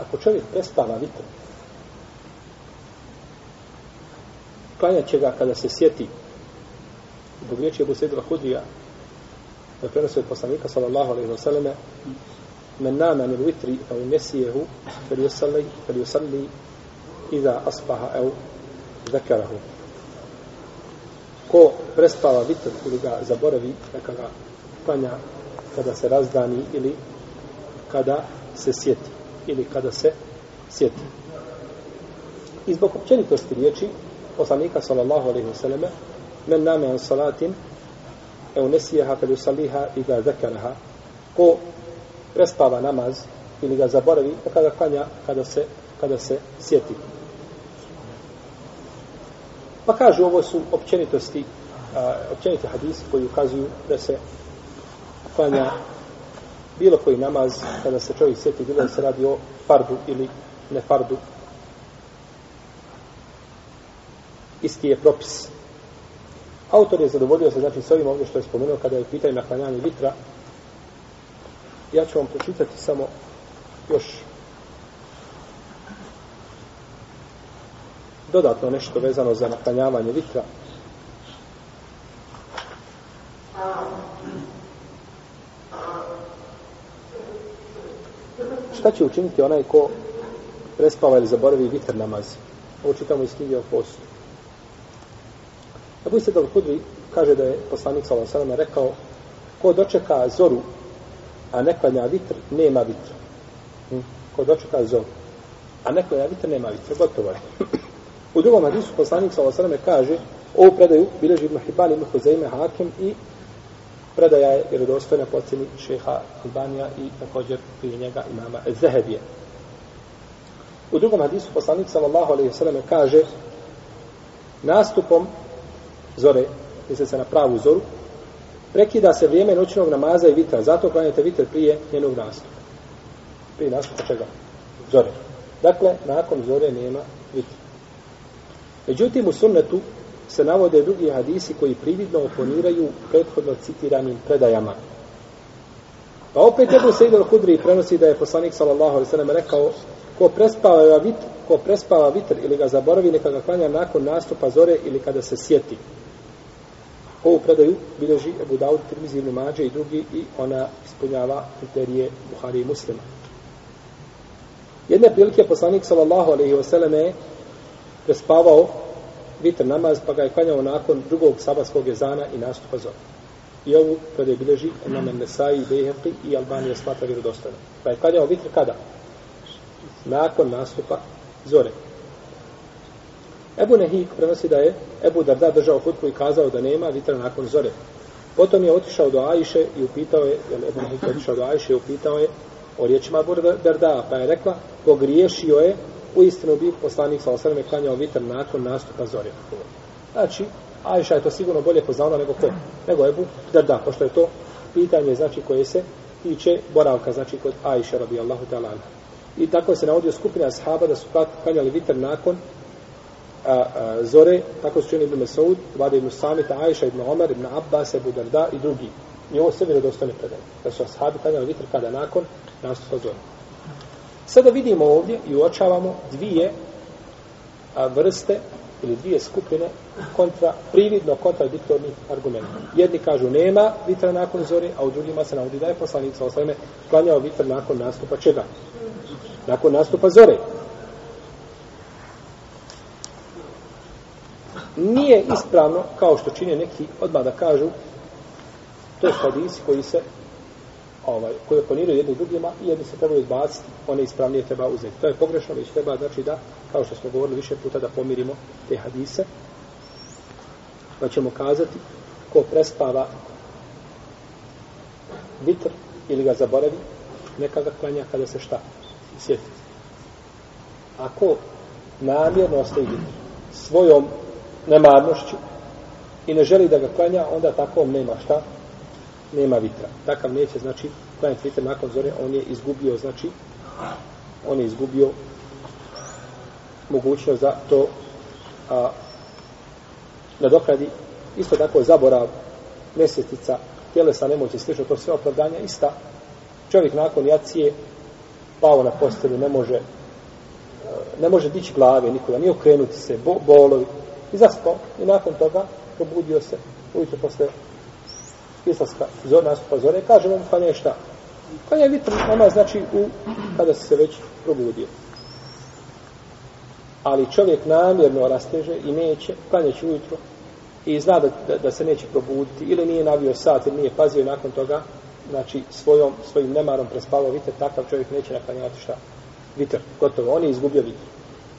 ako čovjek prespava vitr, klanjat će ga kada se sjeti. Zbog riječi Ebu Sejdu Hudrija da prenosi od poslanika sallallahu alaihi wa sallame men nama nil vitri au nesijehu fel yusalli fel yusalli iza asbaha au zakarahu. Ko prespava vitr ili ga zaboravi neka ga klanja kada se razdani ili kada se sjeti ili kada se sjeti. I zbog općenitosti riječi poslanika sallallahu alaihi wa sallame men name an salatin e unesijeha kad usaliha i ga zekaraha ko prespava namaz ili ga zaboravi pa kada klanja kada se, kada se sjeti. Pa kažu ovo su općenitosti a, općeniti hadisi koji ukazuju da se klanja bilo koji namaz kada se čovjek sjeti bilo da se radi o fardu ili ne fardu isti je propis. Autor je zadovoljio se, znači, s ovim ovdje što je spomenuo kada je pitanje na klanjanje vitra. Ja ću vam pročitati samo još dodatno nešto vezano za naklanjavanje vitra. Um, Šta će učiniti onaj ko prespava ili zaboravi vitr namaz? Ovo čitamo iz knjige o postu. Abu Isad al-Hudri kaže da je poslanik s.a.v. rekao ko dočeka zoru, a ne klanja vitr, nema vitra. Hm? Ko dočeka zoru, a ne klanja vitr, nema vitra. Gotovo je. U drugom hadisu poslanik s.a.v. kaže ovu predaju bileži ibn Hibban ibn Huzeime Hakim i predaja je vjerodostojna po ocjeni šeha Albanija i također prije njega imama Zehebije. U drugom hadisu poslanik sallallahu alejhi ve kaže nastupom zore, misle se na pravu zoru, prekida se vrijeme noćnog namaza i vitra. Zato klanjate vitr prije njenog nastupa. Prije nastupa čega? Zore. Dakle, nakon zore nema vitra. Međutim, u sunnetu se navode drugi hadisi koji prividno oponiraju prethodno citiranim predajama. Pa opet Ebu Sejid al-Hudri prenosi da je poslanik sallallahu alaihi sallam rekao ko prespava vitr, ko prespava vitr ili ga zaboravi, neka ga klanja nakon nastupa zore ili kada se sjeti. Ovu predaju bilježi Ebu Dawud, Tirmizi ibn Mađe i drugi i ona ispunjava kriterije Buhari i Muslima. Jedne prilike poslanik sallallahu alaihi wa sallam je prespavao vitr namaz pa ga je klanjao nakon drugog sabatskog jezana i nastupa zora. I ovu predaju bilježi Imam Nesai i Beheqi i Albanija smatra vjerodostojno. Pa je klanjao vitr kada? Nakon nastupa zore. Ebu Nehik prenosi da je Ebu Darda držao hutbu i kazao da nema vitra nakon zore. Potom je otišao do Ajše i upitao je, jer Ebu Nehik otišao do Ajše i upitao je o riječima Ebu Darda, pa je rekla, pogriješio je, u istinu bi poslanik sa osrme klanjao vitr nakon nastupa zore. Znači, Ajša je to sigurno bolje poznala nego ko? Nego Ebu Darda, pošto je to pitanje, znači, koje se tiče boravka, znači, kod Ajše, radijallahu ta'ala. I tako se navodio skupina ashaba da su klanjali vitr nakon a, a, zore, tako su čini ibn Mesaud, Vada ibn Samita, Aisha ibn Omer, ibn Abbas, Ebu Darda i drugi. I ovo sve vjerodostane predaje. Da su ashabi kanjali vitr kada nakon nastupa zore. Sada vidimo ovdje i uočavamo dvije vrste ili dvije skupine kontra, prividno kontradiktornih argumenta. Jedni kažu nema vitra nakon zore, a u drugima se navodi da je poslanik sa osvrame klanjao vitr nakon nastupa čega? Nakon nastupa zore. nije ispravno, kao što čine neki odmah da kažu, to su hadisi koji se ovaj, koji oponiraju jedni drugima i jedni se trebaju izbaciti, one ispravnije treba uzeti. To je pogrešno, već treba znači da, kao što smo govorili više puta, da pomirimo te hadise, pa ćemo kazati ko prespava vitr ili ga zaboravi, neka ga klanja kada se šta sjeti. Ako namjerno ostaje vitr svojom nemarnošću i ne želi da ga klanja, onda takvom nema šta, nema vitra. Takav neće, znači, klanjati vitr nakon zore, on je izgubio, znači, on je izgubio mogućnost za to a, da dokradi isto tako zaborav mjesectica tjelesa nemoći slično to sve opravdanja ista čovjek nakon jacije pao na postelju, ne može e, ne može dići glave nikoga, ni okrenuti se, bo, bolovi. I zaspao. I nakon toga probudio se ujutro posle islaska zor, nastupa zore. kažemo mu klanjaj šta? Pa vitr nama znači u, kada se već probudio. Ali čovjek namjerno rasteže i neće, klanjeć ujutro i zna da, da, da, se neće probuditi ili nije navio sat ili nije pazio nakon toga znači svojom, svojim nemarom prespavao vitr, takav čovjek neće naklanjati šta? Vitr, gotovo, on je izgubio vitr.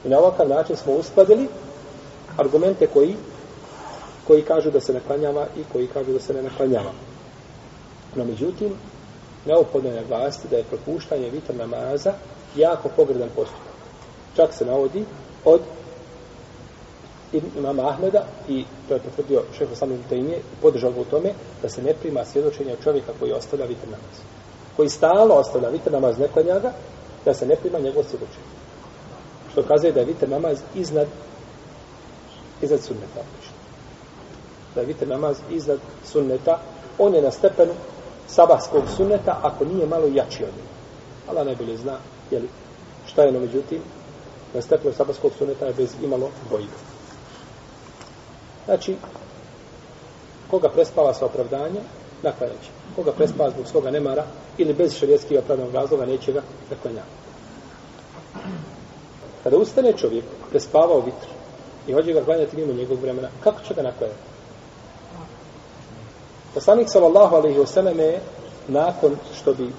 I na ovakav način smo uskladili argumente koji koji kažu da se naklanjava i koji kažu da se ne naklanjava. No, međutim, neophodno je naglasiti da je propuštanje vitr namaza jako pogredan postupak. Čak se navodi od imama Ahmeda i to je potvrdio šeho samim Tajnije i podržao ga u tome da se ne prima svjedočenja čovjeka koji ostavlja vitr namaz. Koji stalno ostavlja vitr namaz neklanja ga, da se ne prima njegov svjedočenje. Što kazuje da je vitr namaz iznad iznad sunneta. Da je vitr namaz iznad sunneta. On je na stepenu sabahskog sunneta ako nije malo jači od njega. Allah najbolje zna jeli, šta je no međutim na stepenu sabahskog sunneta je bez imalo dvojbe. Znači, koga prespava sa opravdanjem, naklanjaće. Koga prespava zbog svoga nemara ili bez šarijetskih opravdanog razloga, neće ga naklanjati. Kada ustane čovjek, prespavao vitr i hoće ga klanjati mimo njegovog vremena, kako će ga naklanjati? Poslanik sallallahu alaihi ve selleme je nakon što bi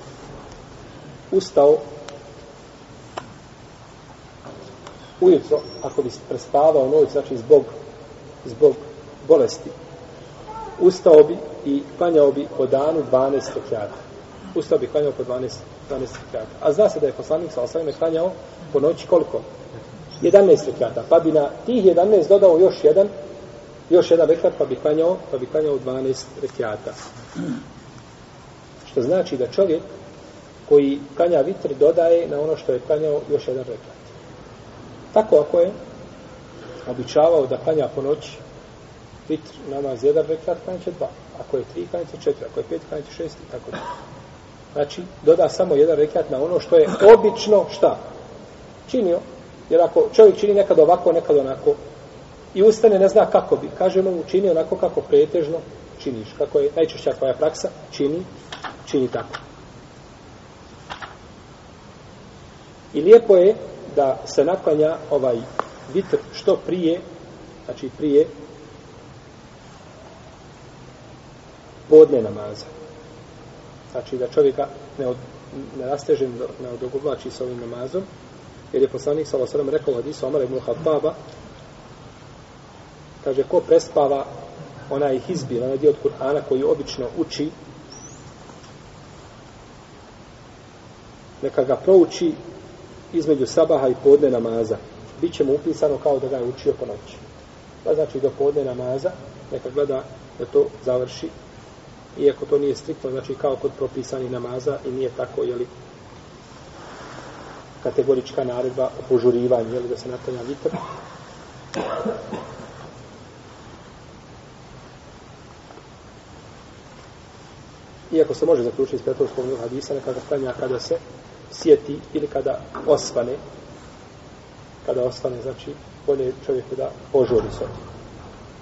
ustao ujutro, ako bi prespavao noć, znači zbog zbog bolesti, ustao bi i klanjao bi po danu 12 rekiata. Ustao bi klanjao po 12, 12 rekiata. A zna se da je poslanik sa osvrame klanjao po noći koliko? 11 rekiata. Pa bi na tih 11 dodao još jedan još jedan rekiat pa bi klanjao pa bi klanjao 12 rekiata. Što znači da čovjek koji klanja vitr dodaje na ono što je klanjao još jedan rekat. Tako ako je običavao da klanja po noći vitr namaz jedan rekat, klanjaće dva. Ako je tri, klanjaće četiri. Ako je pet, klanjaće šest i tako da. Znači, doda samo jedan rekat na ono što je obično šta? Činio. Jer ako čovjek čini nekad ovako, nekad onako, i ustane ne zna kako bi, Kaže mu čini onako kako pretežno činiš. Kako je najčešća tvoja praksa, čini, čini tako. I lijepo je da se naklanja ovaj vitr što prije, znači prije podne namaza. Znači da čovjeka ne, od, ne rasteže, ne odogovlači s ovim namazom, jer je poslanik sa Allahom rekao hadisu Omar ibn Khattaba, kaže, ko prespava onaj hizbi, onaj dio od Kur'ana koji obično uči, neka ga prouči između sabaha i podne namaza bit će mu upisano kao da ga je učio po noći. Pa znači do podne namaza, neka gleda da to završi, iako to nije striktno, znači kao kod propisanih namaza i nije tako, jeli, kategorička naredba o požurivanju, jeli, da se natanja vitr. Iako se može zaključiti iz pretvorskog hadisa, neka ga klanja kada se sjeti ili kada osvane, kada ostane, znači, bolje čovjeku da požuri se.